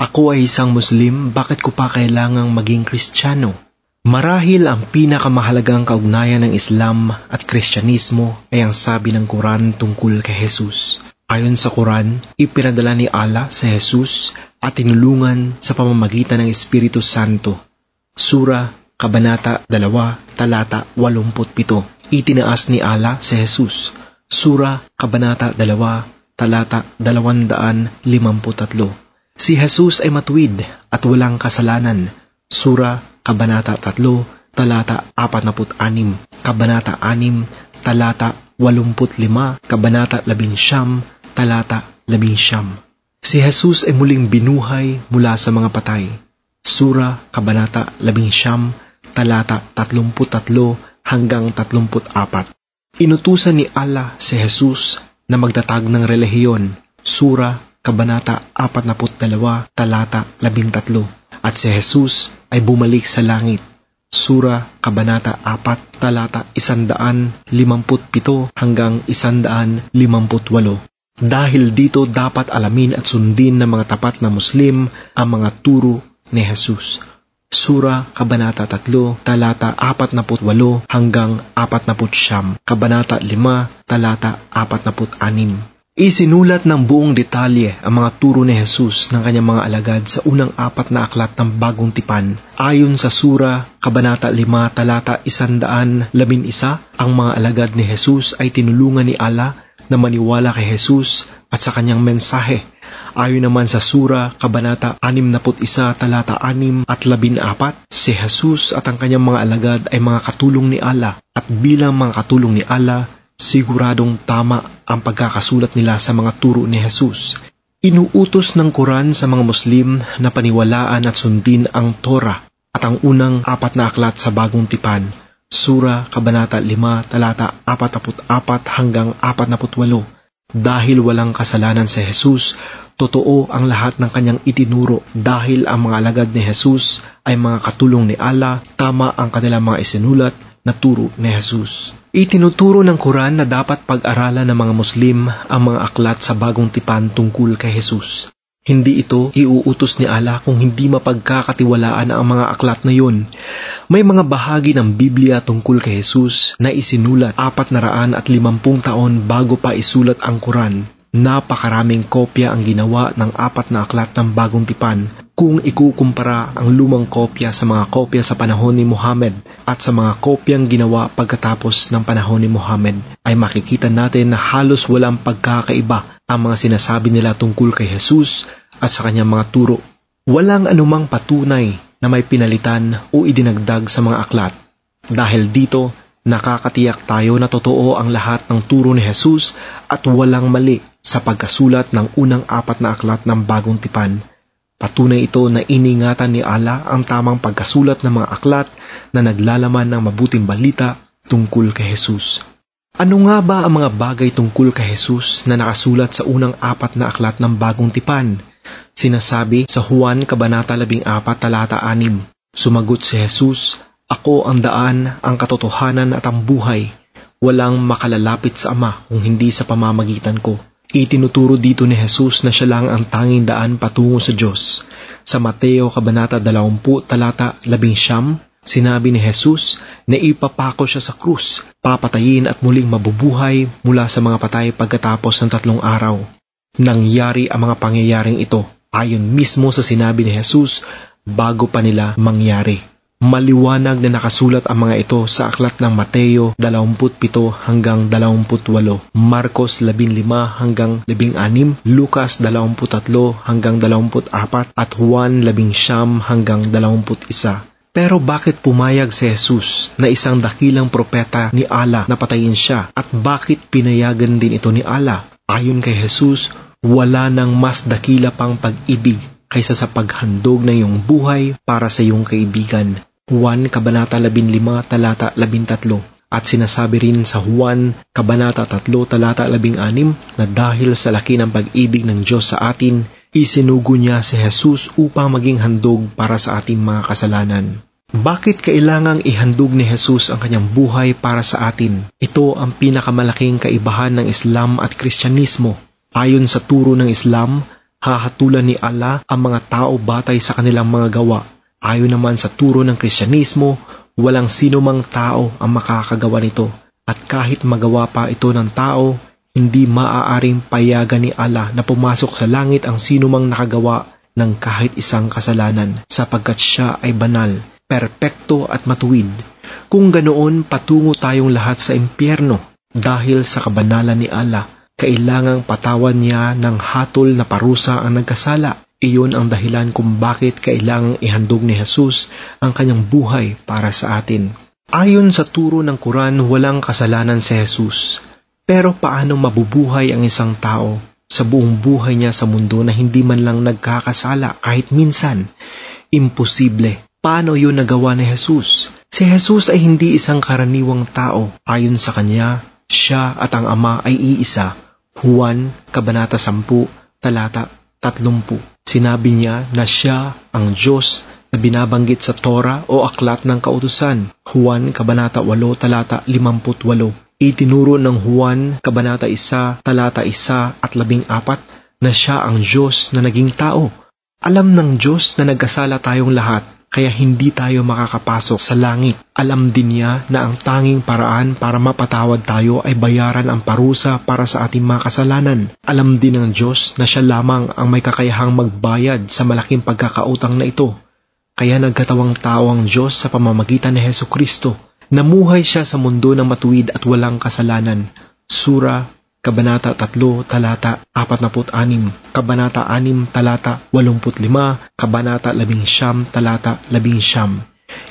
Ako ay isang Muslim, bakit ko pa kailangang maging Kristiyano? Marahil ang pinakamahalagang kaugnayan ng Islam at Kristyanismo ay ang sabi ng Quran tungkol kay Jesus. Ayon sa Quran, ipinadala ni Allah sa Jesus at tinulungan sa pamamagitan ng Espiritu Santo. Sura, Kabanata 2, Talata 87. Itinaas ni Allah sa Jesus. Sura, Kabanata 2, Talata 253. Si Jesus ay matuwid at walang kasalanan. Sura, Kabanata 3, talata 46, Kabanata 6, talata 85, Kabanata 11, talata 11. Si Jesus ay muling binuhay mula sa mga patay. Sura, Kabanata 11, talata 33 hanggang 34. Inutusan ni Allah si Jesus na magtatag ng relihiyon. Sura, Kabanata 42, talata 13 at si Jesus ay bumalik sa langit. Sura, Kabanata 4, talata 157 hanggang 158. Dahil dito dapat alamin at sundin ng mga tapat na Muslim ang mga turo ni Jesus. Sura, Kabanata 3, talata 48 hanggang 49, Kabanata 5, talata 46. Isinulat ng buong detalye ang mga turo ni Jesus ng kanyang mga alagad sa unang apat na aklat ng Bagong Tipan. Ayon sa Sura, Kabanata 5, Talata 111, ang mga alagad ni Jesus ay tinulungan ni Allah na maniwala kay Jesus at sa kanyang mensahe. Ayon naman sa Sura, Kabanata 61, Talata 6 at 14, si Jesus at ang kanyang mga alagad ay mga katulong ni Allah at bilang mga katulong ni Allah, Siguradong tama ang pagkakasulat nila sa mga turo ni Jesus. Inuutos ng Quran sa mga Muslim na paniwalaan at sundin ang Torah at ang unang apat na aklat sa Bagong Tipan, Sura, Kabanata 5, talata 44 hanggang 48. Dahil walang kasalanan si Jesus, totoo ang lahat ng kanyang itinuro dahil ang mga alagad ni Jesus ay mga katulong ni Allah, tama ang kanilang mga isinulat na turo ni Jesus. Itinuturo ng Quran na dapat pag-aralan ng mga Muslim ang mga aklat sa bagong tipan tungkol kay Jesus. Hindi ito iuutos ni Allah kung hindi mapagkakatiwalaan ang mga aklat na yun. May mga bahagi ng Biblia tungkol kay Jesus na isinulat apat na raan at limampung taon bago pa isulat ang Quran. Napakaraming kopya ang ginawa ng apat na aklat ng bagong tipan kung ikukumpara ang lumang kopya sa mga kopya sa panahon ni Muhammad at sa mga kopyang ginawa pagkatapos ng panahon ni Muhammad ay makikita natin na halos walang pagkakaiba ang mga sinasabi nila tungkol kay Jesus at sa kanyang mga turo. Walang anumang patunay na may pinalitan o idinagdag sa mga aklat. Dahil dito, nakakatiyak tayo na totoo ang lahat ng turo ni Jesus at walang mali sa pagkasulat ng unang apat na aklat ng bagong tipan. Patunay ito na iningatan ni Allah ang tamang pagkasulat ng mga aklat na naglalaman ng mabuting balita tungkol kay Jesus. Ano nga ba ang mga bagay tungkol kay Jesus na nakasulat sa unang apat na aklat ng bagong tipan? Sinasabi sa Juan Kabanata 14 talata 6, Sumagot si Jesus, Ako ang daan, ang katotohanan at ang buhay. Walang makalalapit sa Ama kung hindi sa pamamagitan ko. Itinuturo dito ni Jesus na siya lang ang tanging daan patungo sa Diyos. Sa Mateo Kabanata 20 talata 11, sinabi ni Jesus na ipapako siya sa krus, papatayin at muling mabubuhay mula sa mga patay pagkatapos ng tatlong araw. Nangyari ang mga pangyayaring ito ayon mismo sa sinabi ni Jesus bago pa nila mangyari. Maliwanag na nakasulat ang mga ito sa aklat ng Mateo 27 hanggang 28, Marcos 15 hanggang 16, Lucas 23 hanggang 24 at Juan 11 hanggang 21. Pero bakit pumayag si Jesus na isang dakilang propeta ni Allah na patayin siya at bakit pinayagan din ito ni Allah? Ayon kay Jesus, wala nang mas dakila pang pag-ibig kaysa sa paghandog ng iyong buhay para sa iyong kaibigan. Juan Kabanata 15 talata 13 at sinasabi rin sa Juan Kabanata 3 talata 16 na dahil sa laki ng pag-ibig ng Diyos sa atin, isinugo niya si Jesus upang maging handog para sa ating mga kasalanan. Bakit kailangang ihandog ni Jesus ang kanyang buhay para sa atin? Ito ang pinakamalaking kaibahan ng Islam at Kristyanismo. Ayon sa turo ng Islam, Hahatulan ni Allah ang mga tao batay sa kanilang mga gawa. Ayon naman sa turo ng Kristyanismo, walang sino mang tao ang makakagawa nito. At kahit magawa pa ito ng tao, hindi maaaring payagan ni Allah na pumasok sa langit ang sino mang nakagawa ng kahit isang kasalanan sapagkat siya ay banal, perpekto at matuwid. Kung ganoon, patungo tayong lahat sa impyerno dahil sa kabanalan ni Allah kailangang patawan niya ng hatol na parusa ang nagkasala. Iyon ang dahilan kung bakit kailangang ihandog ni Jesus ang kanyang buhay para sa atin. Ayon sa turo ng Quran, walang kasalanan si Jesus. Pero paano mabubuhay ang isang tao sa buong buhay niya sa mundo na hindi man lang nagkakasala kahit minsan? Imposible. Paano yun nagawa ni Jesus? Si Jesus ay hindi isang karaniwang tao. Ayon sa kanya, siya at ang Ama ay iisa Juan, Kabanata 10, talata 30. Sinabi niya na siya ang Diyos na binabanggit sa Torah o Aklat ng Kautusan. Juan, Kabanata 8, talata 58. Itinuro ng Juan, Kabanata 1, talata 1 at 14 na siya ang Diyos na naging tao. Alam ng Diyos na nagkasala tayong lahat kaya hindi tayo makakapasok sa langit. Alam din niya na ang tanging paraan para mapatawad tayo ay bayaran ang parusa para sa ating mga kasalanan. Alam din ng Diyos na siya lamang ang may kakayahang magbayad sa malaking pagkakautang na ito. Kaya nagkatawang tao ang Diyos sa pamamagitan ni Heso Kristo. Namuhay siya sa mundo ng matuwid at walang kasalanan. Sura Kabanata 3, talata 46, Kabanata 6, talata 85, Kabanata 11, talata 11.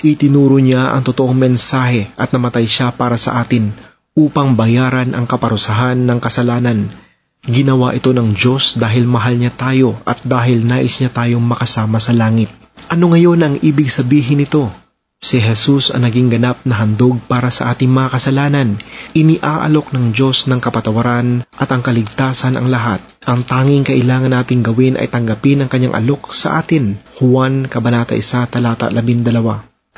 Itinuro niya ang totoong mensahe at namatay siya para sa atin upang bayaran ang kaparusahan ng kasalanan. Ginawa ito ng Diyos dahil mahal niya tayo at dahil nais niya tayong makasama sa langit. Ano ngayon ang ibig sabihin nito? Si Jesus ang naging ganap na handog para sa ating mga kasalanan. Iniaalok ng Diyos ng kapatawaran at ang kaligtasan ang lahat. Ang tanging kailangan nating gawin ay tanggapin ang kanyang alok sa atin. Juan, Kabanata 1, Talata 12.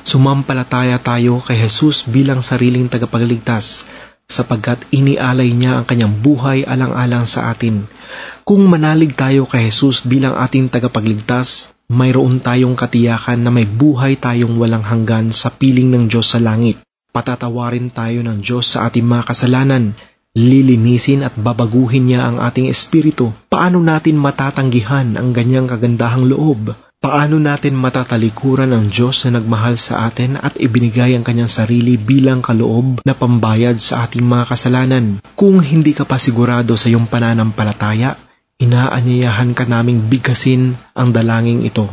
Sumampalataya tayo kay Jesus bilang sariling tagapagligtas sapagkat inialay niya ang kanyang buhay alang-alang sa atin. Kung manalig tayo kay Jesus bilang ating tagapagligtas, mayroon tayong katiyakan na may buhay tayong walang hanggan sa piling ng Diyos sa langit. Patatawarin tayo ng Diyos sa ating mga kasalanan, lilinisin at babaguhin niya ang ating espiritu. Paano natin matatanggihan ang ganyang kagandahang loob? Paano natin matatalikuran ang Diyos na nagmahal sa atin at ibinigay ang kanyang sarili bilang kaloob na pambayad sa ating mga kasalanan? Kung hindi ka pa sigurado sa iyong pananampalataya, inaanyayahan ka naming bigkasin ang dalangin ito.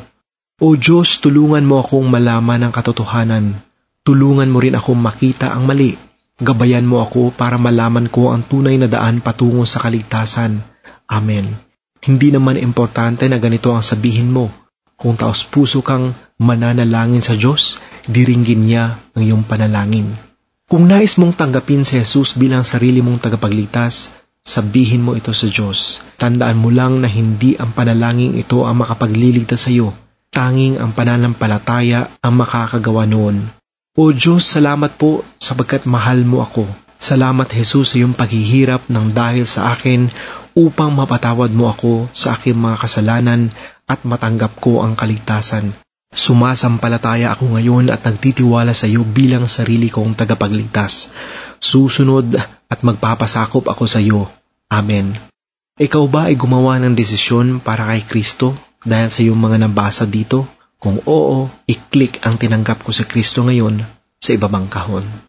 O Diyos, tulungan mo akong malaman ang katotohanan. Tulungan mo rin akong makita ang mali. Gabayan mo ako para malaman ko ang tunay na daan patungo sa kaligtasan. Amen. Hindi naman importante na ganito ang sabihin mo. Kung taos puso kang mananalangin sa Diyos, diringgin niya ang iyong panalangin. Kung nais mong tanggapin si Jesus bilang sarili mong tagapagligtas, Sabihin mo ito sa Diyos. Tandaan mo lang na hindi ang panalangin ito ang makapagliligtas sa iyo. Tanging ang pananampalataya ang makakagawa noon. O Diyos, salamat po sapagkat mahal mo ako. Salamat Jesus sa iyong paghihirap ng dahil sa akin upang mapatawad mo ako sa aking mga kasalanan at matanggap ko ang kaligtasan. Sumasampalataya ako ngayon at nagtitiwala sa iyo bilang sarili kong tagapagligtas. Susunod at magpapasakop ako sa iyo Amen. Ikaw ba ay gumawa ng desisyon para kay Kristo dahil sa iyong mga nabasa dito? Kung oo, i-click ang tinanggap ko sa Kristo ngayon sa ibabang kahon.